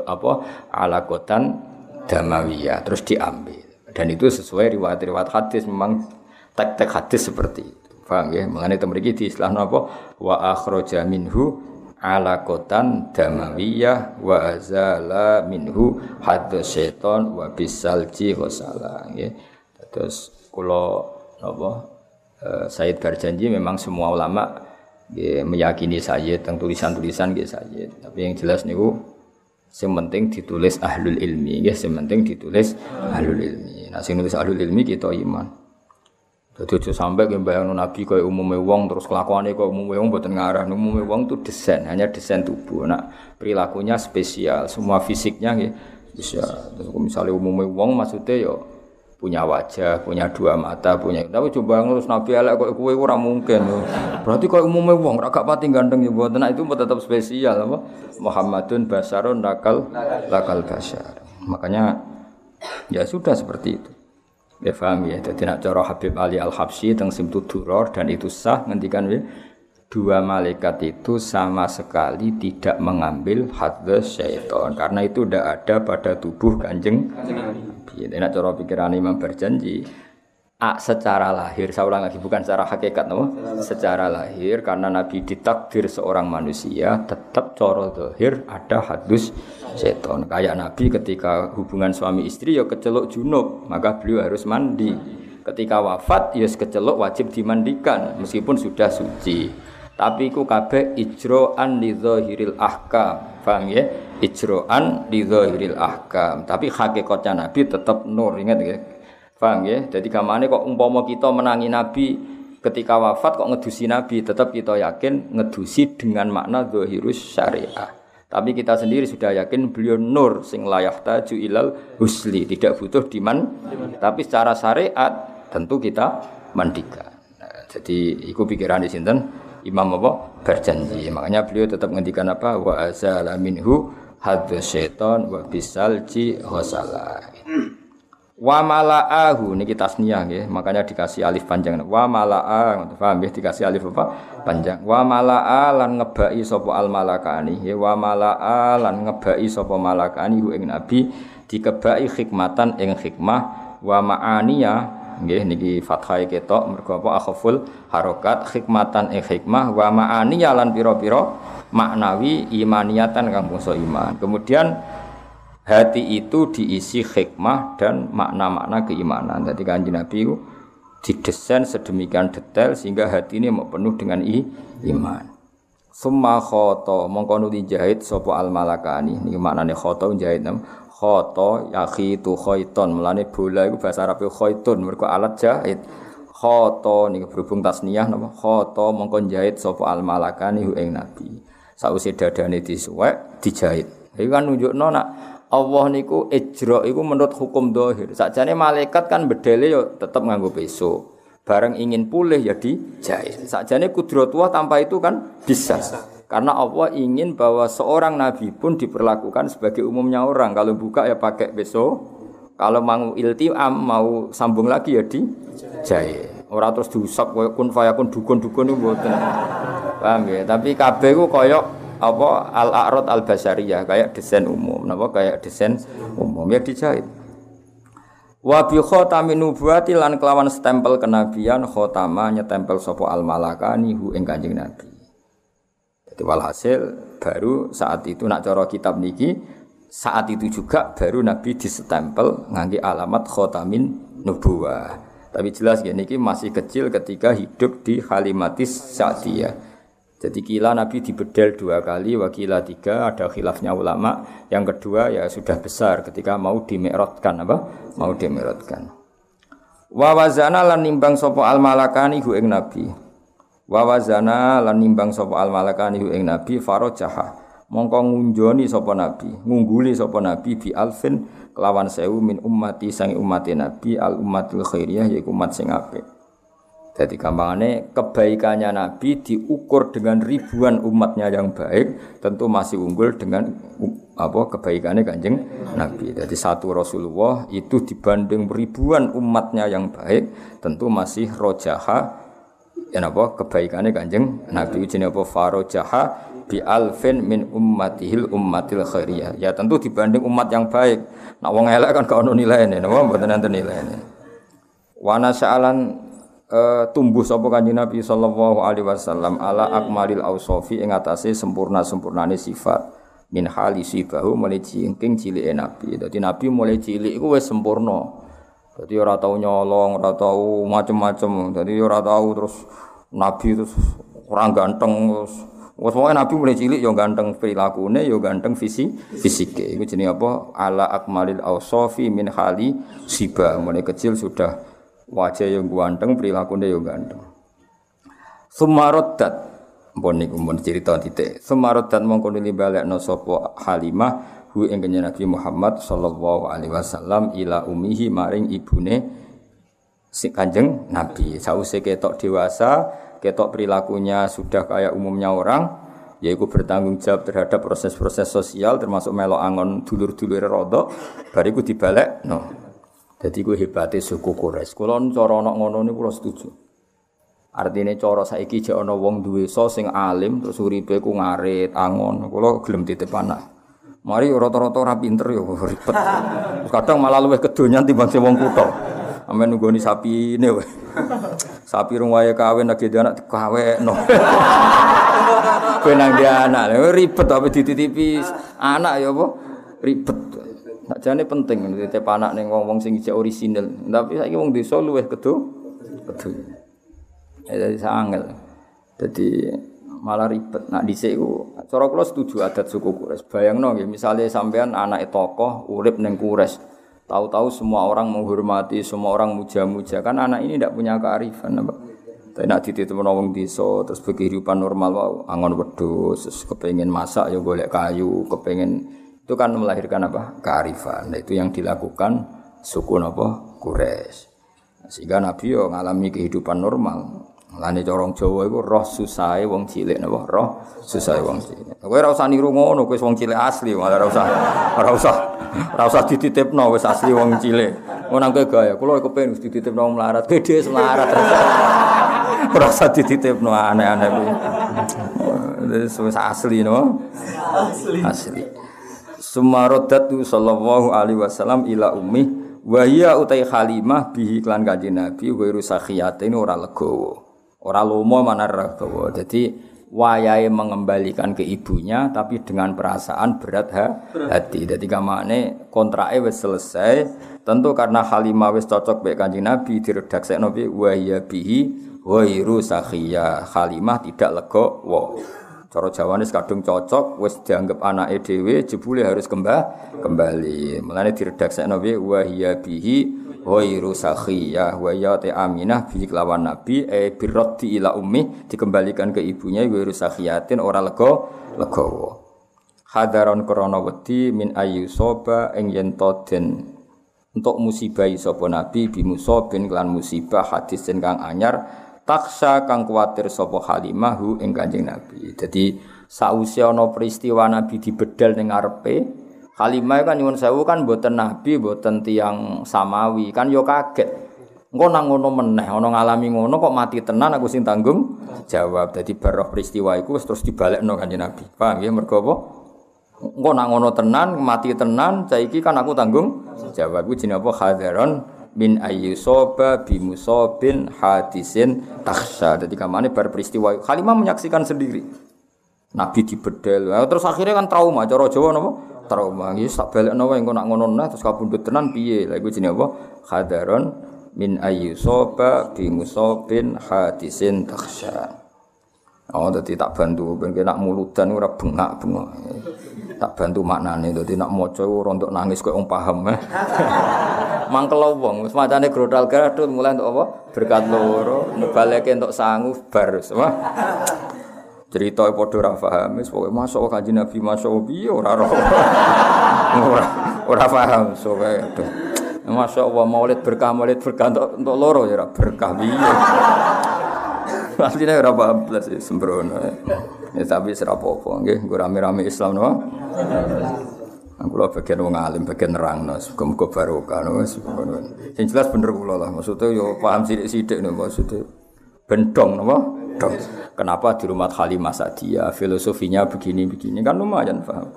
Speaker 1: apa alakotan damawiyah terus diambil. Dan itu sesuai riwayat-riwayat hadis memang tek-tek hadis seperti itu. Paham ya? Mengenai temriki di istilah apa? Wa akhraja minhu alakotan damawiyah wa azala minhu hadus syaiton wa bisalji wasala ya. Terus kalau apa uh, Said berjanji memang semua ulama ya, meyakini Sayyid tentang tulisan-tulisan ya Sayyid. Tapi yang jelas niku Sing penting ditulis ahlul ilmi, ya sing penting ditulis ahlul ilmi. Nah sing nulis ahlul ilmi kita iman. Jadi aja sampai ke bayang Nabi kaya umumnya wong terus kelakuannya kaya umumnya wong buatan ngarah. Umumnya wong itu desain, hanya desain tubuh. Nah perilakunya spesial, semua fisiknya ya bisa. Terus misalnya umumnya wong maksudnya ya punya wajah, punya dua mata, punya. Tapi coba ngurus Nabi elek kok kowe ora mungkin. Berarti kok umumnya wong ora gak pati ganteng ya buat itu tetap spesial apa? Muhammadun basarun nakal lakal basar. Makanya ya sudah seperti itu. Ya paham ya. Jadi nak cara Habib Ali Al Habsyi teng Simtu Duror dan itu sah ngendikan ya dua malaikat itu sama sekali tidak mengambil hadas syaitan karena itu tidak ada pada tubuh kanjeng Nabi. Enak cara pikiran Imam berjanji A, secara lahir, saya ulang lagi bukan secara hakikat, no? secara lahir karena Nabi ditakdir seorang manusia tetap coro lahir ada hadus seton. Kayak Nabi ketika hubungan suami istri ya kecelok junub, maka beliau harus mandi. Ketika wafat ya kecelok wajib dimandikan meskipun sudah suci. Tapi iku kabeh ijro'an li dzahiril ahkam. Paham ya? Ijro'an li dzahiril ahkam. Tapi hakikatnya Nabi tetap nur, ingat ya? Paham ya? Jadi kamane kok umpama kita menangi Nabi ketika wafat kok ngedusi Nabi, tetap kita yakin ngedusi dengan makna dzahirus syariah. Tapi kita sendiri sudah yakin beliau nur sing layah taju ilal husli, tidak butuh diman. Tapi secara syariat tentu kita mandikan. Nah, jadi itu pikiran di sinten Imam apa berjanji. Makanya beliau tetap ngendikan apa wa azala minhu hadza syaiton wa bisalji ghasala. Wa malaahu. Niki tasniyah nggih, makanya dikasih alif panjang. Wa malaa, paham nggih? Dikasih alif apa? Panjang. Wa malaa lan ngebai sapa al malakani. Ya wa malaa lan ngebai sapa malakani hu ing nabi. Dikebai hikmatan ing hikmah wa ma'aniya. Nggih niki fathah ketok. Mergo apa? Akhaful harokat. Hikmatan ing hikmah wa ma'ani lan pira-pira maknawi imaniatan kang bangsa iman. Kemudian hati itu diisi hikmah dan makna-makna keimanan. Jadi kanjeng Nabi itu didesain sedemikian detail sehingga hati ini mau penuh dengan i, iman. Summa khoto mongko nuli jahit sapa al malakani niki maknane khoto jahit khoto yakhitu khaiton melane bola iku bahasa Arab khaitun mergo alat jahit. Khoto niku berhubung tasniyah napa? Khoto mongko jahit sapa al malakani hu ing nabi. Sause dadane disuwek dijahit. Iku kan nunjukno nak Allah niku ijra iku menurut hukum dohir sakjane malaikat kan bedele yo tetep nganggo peso bareng ingin pulih ya dijahit sakjane kudratullah tanpa itu kan bisa karena Allah ingin bahwa seorang nabi pun diperlakukan sebagai umumnya orang. Kalau buka ya pakai beso. Kalau mau iltiam, mau sambung lagi ya di jahit. Orang terus diusap koyo kun fayakun dukun-dukun itu mboten. Paham ya? Tapi kabeh ku koyok apa al a'rad al basariyah kayak desain umum. Napa kayak desain umum ya dijahit. Wa bi khatamin nubuwati lan kelawan stempel kenabian khatama nyetempel sapa al malakani hu ing Kanjeng Nabi. Jadi walhasil baru saat itu nak cara kitab niki saat itu juga baru Nabi disestempel ngangge alamat khotamin nubuwah. Tapi jelas ya niki masih kecil ketika hidup di Halimatis Sa'diyah. Jadi kila Nabi dibedel dua kali, wakila tiga, ada khilafnya ulama. Yang kedua ya sudah besar ketika mau dimerotkan apa? Mau dimerotkan. Wa wazana lan nimbang sopo al malakani hu ing Nabi. Wa wazana lan nimbang sapa al malakani ing nabi farajaha. Mongko ngunjoni sapa nabi, ngungguli sapa nabi bi alfin kelawan sewu min ummati sang umat nabi al ummatul khairiyah yaiku umat sing apik. Jadi gampangane kebaikannya Nabi diukur dengan ribuan umatnya yang baik, tentu masih unggul dengan apa kebaikannya kanjeng Nabi. Jadi satu Rasulullah itu dibanding ribuan umatnya yang baik, tentu masih rojaha ya napa kebaikane Kanjeng Nabi jenenge apa farajaha bi alfin min ummatihil ummatil khairiyah. Ya tentu dibanding umat yang baik. Nak wong elek kan gak ono nilaine, napa mboten enten nilaine. Wa nasa'alan uh, tumbuh sapa Kanjeng Nabi sallallahu alaihi wasallam ala akmalil ausofi ing atase sempurna-sempurnane sifat min hali sibahu mulai cingking cilik Nabi. Dadi Nabi mulai cilik iku wis sempurna. Jadi ora tau nyolong, ora tau macem-macem. Jadi ora tau terus nabi terus kurang ganteng terus Wes Nabi mulai cilik yo ganteng perilakune yo ganteng visi fisike. Iku jenenge apa? Ala akmalil ausofi min hali siba. Mulai kecil sudah wajah yang ganteng, perilakune yo ganteng. Sumarodat Mpun niku mun cerita titik. Sumarodat mongko nuli balekno sapa Halimah hu ing Nabi Muhammad sallallahu alaihi wasallam ila umihi maring ibune si Kanjeng Nabi. Sause ketok dewasa, ketok perilakunya sudah kayak umumnya orang, yaitu bertanggung jawab terhadap proses-proses sosial termasuk melo angon dulur-dulur rodok, bariku dibalik no. Jadi gue hebatnya suku Quraisy. Kalau cara nak ngono ini gue setuju. Artinya cara saiki jek ana wong duwe so sing alim terus uripe ku ngarit angon. Kula gelem titip anak. Mari rata-rata ora pinter ya ribet. Kadang malah luwih kedonyan timbang sing wong kutho. Amen nunggoni sapi ini Sapi rung wae kawin lagi anak dikawekno. Benang dia anak, ribet tapi dititipi anak ya apa? Ribet. Nak jane penting titip anak ning wong-wong sing isih orisinil. Tapi saiki wong desa luwih kedo kedo. Ya dadi sangel. Dadi malah ribet. Nak dhisik iku cara kula setuju adat suku Quraisy. Bayangno nggih, misale sampean anak tokoh urip ning Quraisy. Tahu-tahu semua orang menghormati, semua orang muja-muja. Kan anak ini tidak punya kearifan, apa? Tapi nak dititip wong desa terus kehidupan normal wow, angon wedhus, terus kepengin masak ya golek kayu, kepengin itu kan melahirkan apa? kearifan. Nah, itu yang dilakukan suku napa? Quraisy. Sehingga Nabi yo ngalami kehidupan normal. Lane corong Jawa iku roh susahe wong cilik napa? Roh susahe wong cilik. Kowe ora usah niru ngono, kowe wong cilik asli, malah ora usah ora usah ora usah dititipno wis asli wong cilik. Ngono kowe gaya, kula kepengin wis dititipno melarat, gede melarat. Ora usah dititipno aneh-aneh kuwi. Wis asli no. Asli. Asli. Sumarodatu sallallahu alaihi wasallam ila ummi wa hiya utai Halimah bihi klan kanjeng Nabi wa ini ora legowo. Ora lomo mana legowo. Jadi wayahe mengembalikan ke ibunya tapi dengan perasaan berat ha, hati. Jadi kamane kontrake wis selesai. Tentu karena Halimah wis cocok baik kanjeng Nabi diredaksekno bi wa hiya bihi Wairu sakhiyah Halimah tidak lego wo. Cara Jawane kadung cocok wis dianggap anake dhewe jebule harus kembali kembali. Mulane diredaksekno piye wa hiya bihi ghairu sakhiyah wa ya ta Aminah bi kelawan Nabi e ila ummi dikembalikan ke ibunya ghairu sakhiyatin ora lego legowo. Hadaron krana wedi min ayu soba ing yen den untuk musibah sapa nabi bi musabin kelan musibah hadis kang anyar taksa kang kuatir sapa Halimah hu ing Kanjeng Nabi. Dadi sausi ana peristiwa Nabi dibedal ning ngarepe, Halimah kan nyuwun sewu kan boten Nabi, boten tiang samawi, kan yo kaget. Engko nang ngono meneh, ana ngalami ngono kok mati tenan aku sing tanggung jawab. Dadi baroh peristiwa iku terus dibalekno Kanjeng Nabi. Paham ya mergo apa? Engko nang ngono tenan, mati tenan, saiki kan aku tanggung jawab. Iku jenenge apa? Hadaron min ayyusoba bimusobin hadisin taksha. Jadi kamane bar peristiwa Halimah menyaksikan sendiri. Nabi dibedel. Nah, terus akhirnya kan trauma. Cara Jawa napa? Trauma. Ya tak balekno wae engko nak ngono nah terus kabundut tenan piye? Lah iku jenenge apa? Hadaron min ayyusoba bimusobin hadisin taksha. Oh, jadi tak bantu, ben nak muludan ora bengak-bengok. Tak bantu maknane, jadi nak maca ora untuk nangis kok wong paham. Mangkel wong, wis macane grodal gadul mulai untuk apa? Berkat loro, baleke untuk sangu bar. Semua. Cerita padha ora paham, masuk kanjeng Nabi masuk piye ora ora. Ora ora paham. Masya Allah, maulid berkah, maulid berkah untuk, loro ya berkah piye. Asline ora paham blas sembrono. Ya tapi ora apa-apa nggih, nggo rame-rame Islam no. Aku lho bagian wong alim, bagian nerangno, muga-muga barokah no. Sing jelas bener kula lah, maksudnya yo paham sithik-sithik no maksudnya. Bendong napa? Kenapa di rumah Halimah Sadia filosofinya begini-begini kan lumayan paham.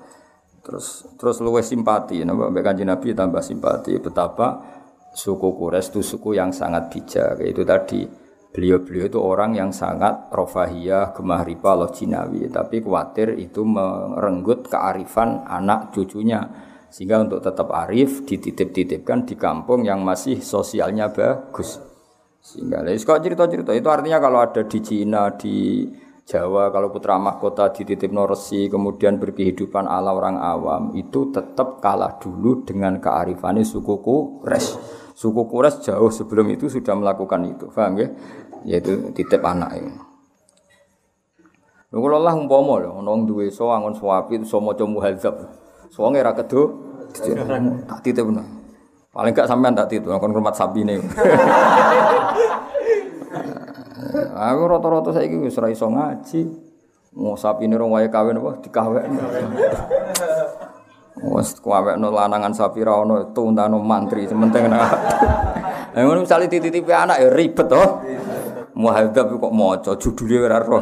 Speaker 1: Terus terus luwes simpati napa mbek Kanjeng Nabi tambah simpati betapa suku Quraisy itu suku yang sangat bijak. Itu tadi Beliau-beliau itu orang yang sangat rofahiyah, gemah riba, loh jinawi. Tapi khawatir itu merenggut kearifan anak cucunya. Sehingga untuk tetap arif dititip-titipkan di kampung yang masih sosialnya bagus. Sehingga kok cerita-cerita itu artinya kalau ada di Cina, di Jawa, kalau putra mahkota dititip noresi, kemudian berkehidupan ala orang awam, itu tetap kalah dulu dengan kearifannya sukuku res. Suku Quraisy jauh sebelum itu sudah melakukan itu, paham ya? Yaitu titip anak ini. Lha lah umpama lho ana wong duwe so angon suwapi so maca muhadzab. Soalnya ra kedo tak titip no. Paling gak sampean tak titip kon hormat sabine. Aku rata-rata saiki wis ora iso ngaji. Mau sapine rong wae kawin apa dikawekno. Wes kuwekno lanangan sapi ra ono tuntano mantri sementing nek. Lah ngono misale titipi anak ya ribet to. Muhadzab kok maca judule ora roh.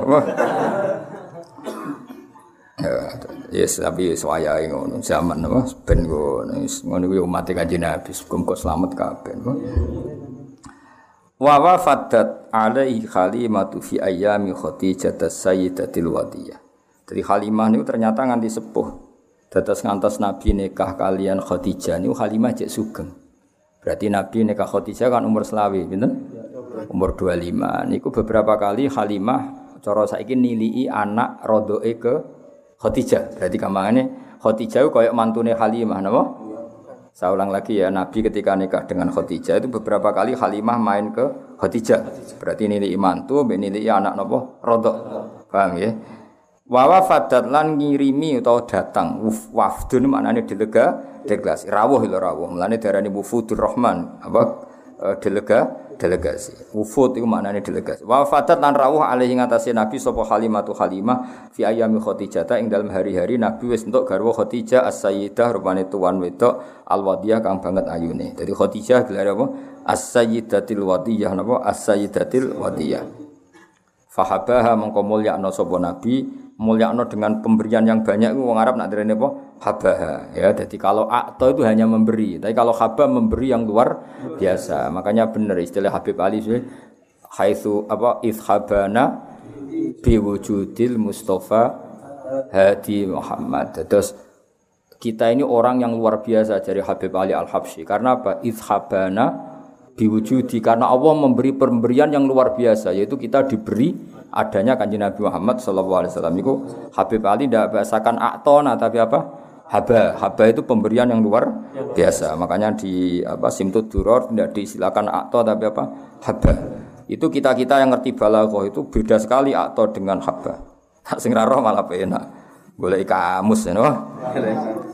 Speaker 1: Ya, yes, tapi wayahe ngono zaman apa ben ngono ngono kuwi umat kanjeng Nabi muga selamat kabeh. Wa wafadat alaihi khalimatu fi ayyami Khadijah sayyidatil wadiyah. Jadi Halimah itu ternyata nganti sepuh Dados ngantos Nabi nikah kalian Khadijah niku Halimah cek sugeng. Berarti Nabi nikah Khadijah kan umur selawi, pinten? Umur 25. Niku beberapa kali Halimah cara saiki nilii anak rodoe ke Khadijah. Berarti kamane Khadijah koyok mantune Halimah napa? Saya ulang lagi ya, Nabi ketika nikah dengan Khadijah itu beberapa kali Halimah main ke Khadijah. Berarti nilai mantu, nilai anak nopo rodok. Paham ya? Wawa fadat lan ngirimi atau datang wafdun maknanya delega delegasi rawuh lho rawuh mulane darani wufudur rahman apa e, delega delegasi. Wufud itu maknanya delegasi. Wa fatat lan rawuh alaihi ngatasi Nabi sapa Halimatu Halimah fi ayami Khadijah ing dalam hari-hari Nabi wis entuk garwa Khadijah as-sayyidah rupane tuan wedok al-wadiyah kang banget ayune. Jadi Khadijah gelar apa? As-sayyidatil wadiyah napa? As-sayyidatil wadiyah. Fahabaha mengko mulyakno sapa Nabi mulyakno dengan pemberian yang banyak itu wong Arab nak derene apa? Habaha ya. Jadi kalau akto itu hanya memberi, tapi kalau haba memberi yang luar biasa. Makanya benar istilah Habib Ali sih haitsu apa ishabana biwujudil Mustafa Hadi Muhammad. Terus kita ini orang yang luar biasa dari Habib Ali Al-Habsyi. Karena apa? Ishabana diwujudi karena Allah memberi pemberian yang luar biasa yaitu kita diberi adanya kanji Nabi Muhammad Shallallahu Alaihi Wasallam itu Habib Ali tidak bahasakan aktona tapi apa? Haba. Haba itu pemberian yang luar biasa. Makanya di apa simtud duror tidak disilakan akto tapi apa? Haba. Itu kita kita yang ngerti balaghah itu beda sekali akto dengan haba. Sing roh malah enak boleh kamus ya no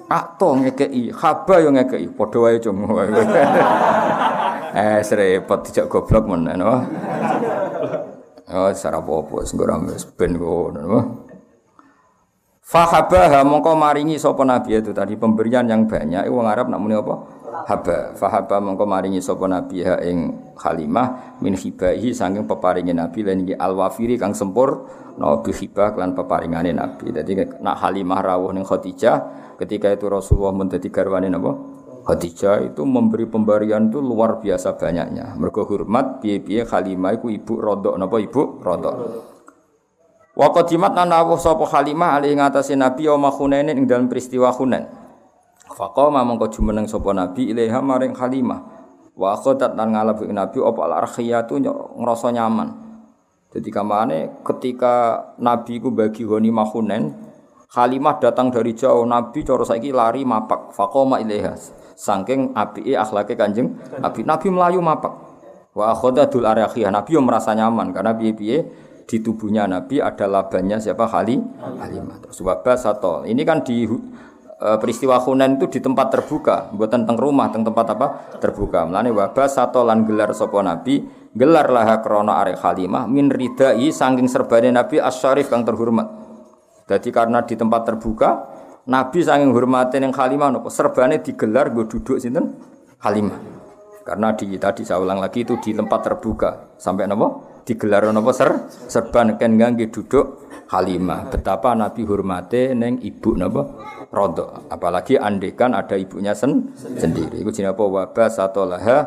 Speaker 1: akto ngekei haba yang ngekei podo cung. Eh serepot dijak goblok men no. Oh secara apa-apa ora wis ben ngono. Fahabaha mongko maringi sapa nabi itu tadi pemberian yang banyak wong Arab nak muni apa? Haba. Fahaba mongko maringi sapa nabi ha ing Halimah min hibahi saking peparinge nabi lan iki alwafiri kang sempur no hibah lan peparingane nabi. Dadi nak Halimah rawuh ning Khadijah ketika itu Rasulullah menjadi garwane napa? Khadijah itu memberi pemberian itu luar biasa banyaknya. Mergo hormat piye-piye Halimah iku ibu rodok napa ibu rodok. Wa qadimat lan awuh sapa Halimah ali ngatasi Nabi ya Hunain ing dalam peristiwa Hunain. Faqama mongko jumeneng sapa Nabi ilaiha maring Halimah. Wa akhadat lan ngalap Nabi apa al-arkhiyatu ngrasa nyaman. Jadi kamane ketika Nabi ku bagi ghanimah Hunain, Halimah datang dari jauh, Nabi cara saiki lari mapak, faqama ilaiha saking api akhlake Kanjeng Nabi. Nabi melayu mapak. Wa akhadul arakhiyah. Nabi yang merasa nyaman karena piye-piye di tubuhnya Nabi ada labanya siapa Hali Halimah. Terus wabah satu. Ini kan di e, peristiwa Hunain itu di tempat terbuka, bukan tentang rumah, tentang tempat apa? Terbuka. Melane wabah satu lan gelar sapa Nabi, gelar lah krana arek Halimah min ridai saking serbane Nabi asyarif kang terhormat. Jadi karena di tempat terbuka, Nabi saking hormatin yang Halimah nopo serbane digelar gue duduk sinten Halimah. Karena di tadi saya ulang lagi itu di tempat terbuka sampai nopo digelar nopo ser serban ken gangge duduk Halimah. Betapa Nabi hormati neng ibu nopo rodo. Apalagi andekan ada ibunya sen sendiri. Iku jenenge apa wabah laha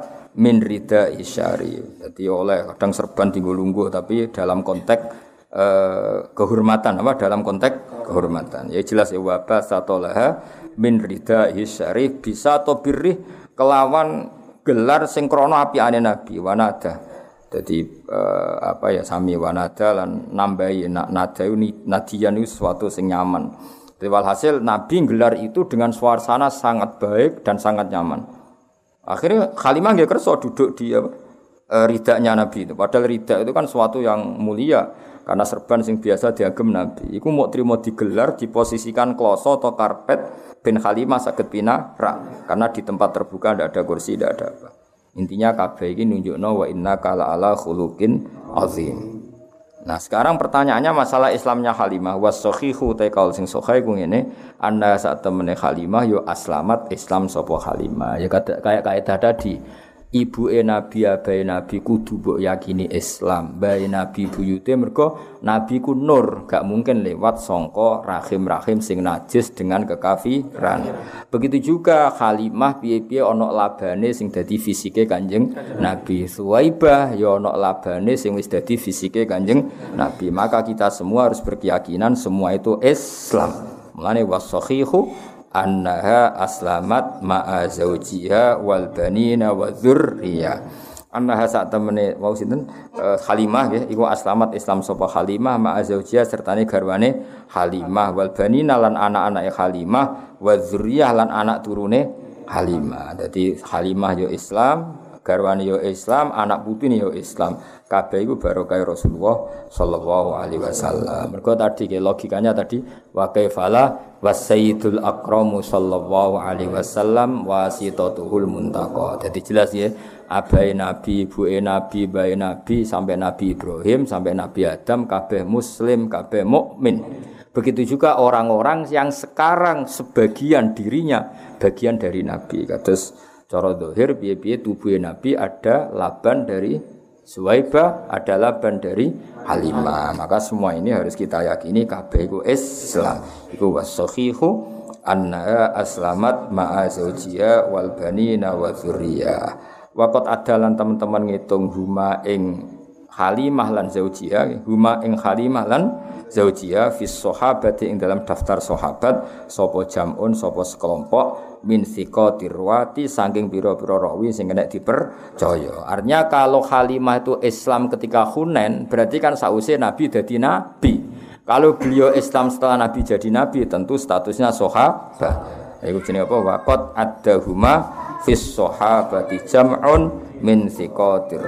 Speaker 1: min rida isyari. Jadi oleh kadang serban tinggal lungguh tapi dalam konteks Eh, kehormatan apa dalam konteks kehormatan. Ya jelas ya wabah satolaha min rida syarif bisa atau birih kelawan gelar sinkrono api ane nabi wanada. Jadi uh, apa ya sami wanada lan nambahi nak nada nadian itu suatu sing nyaman. Jadi walhasil Nabi gelar itu dengan suasana sangat baik dan sangat nyaman. Akhirnya Khalimah nggak kerso duduk di apa, uh, ridanya Nabi itu. Padahal rida itu kan suatu yang mulia karena serban sing biasa diagem Nabi. Iku mau terima digelar, diposisikan kloso atau karpet ben Khalimah sakit pina rak. Karena di tempat terbuka tidak ada kursi, tidak ada apa. Intinya kabeh ini nunjukno wa inna kala ala khuluqin azim. Nah sekarang pertanyaannya masalah Islamnya Halimah was taikal sing sahih ku ngene anda saat temene Halimah yo aslamat Islam sapa Halimah ya kayak kaidah tadi ibu e nabi abai nabi kudu mbok yakini Islam. Bae nabi buyute mergo nabi ku nur gak mungkin lewat songko rahim-rahim sing najis dengan kekafiran. Begitu juga Halimah piye-piye ana labane sing dadi fisike Kanjeng Nabi. Suwaibah ya ana labane sing wis dadi fisike Kanjeng Nabi. Maka kita semua harus berkeyakinan semua itu Islam. Mulane wasahihu annaha aslamat ma'a zawjiha wal banina wa dzurriyyah. Annaha sak temene wau sinten? Uh, Halimah nggih iku aslamat Islam sapa Halimah ma azaujiya sertane garwane Halimah wal banina lan anak-anake Halimah wa dzurriyyah lan anak turune Halimah. Dadi Halimah yo Islam, garwane yo Islam, anak putune yo Islam. Kabeh iku barokah Rasulullah sallallahu alaihi wasallam. Mergo tadi ke logikanya tadi wa kaifala wasayyidul akramu sallallahu alaihi wasallam wasitatuhul muntaqa. Jadi jelas ya abai nabi, ibu nabi, bayi nabi sampai nabi Ibrahim sampai nabi Adam kabeh muslim, kabeh mukmin. Begitu juga orang-orang yang sekarang sebagian dirinya bagian dari nabi. Kados cara dohir piye-piye tubuh nabi ada laban dari Suwaiba ada laban dari Halimah. Maka semua ini harus kita yakini kabeh iku Islam. Iku wasahihu anna aslamat ma'a zaujiyya wal banina wa dzurriyyah. Waqat adalan teman-teman ngitung huma ing Halimah lan zaujiyah, huma ing Halimah lan zaujiyah fis sahabati ing dalam daftar sahabat sapa jamun sapa sekelompok min thiqatir ruwati saking pira-pira rawi sing kena dipercaya. Artinya kalau Halimah itu Islam ketika Hunain berarti kan sause Nabi jadi nabi. Kalau beliau Islam setelah Nabi jadi nabi tentu statusnya sahabat. Iku jenenge apa? Waqat ada huma fis sahabati jam'un min thiqatir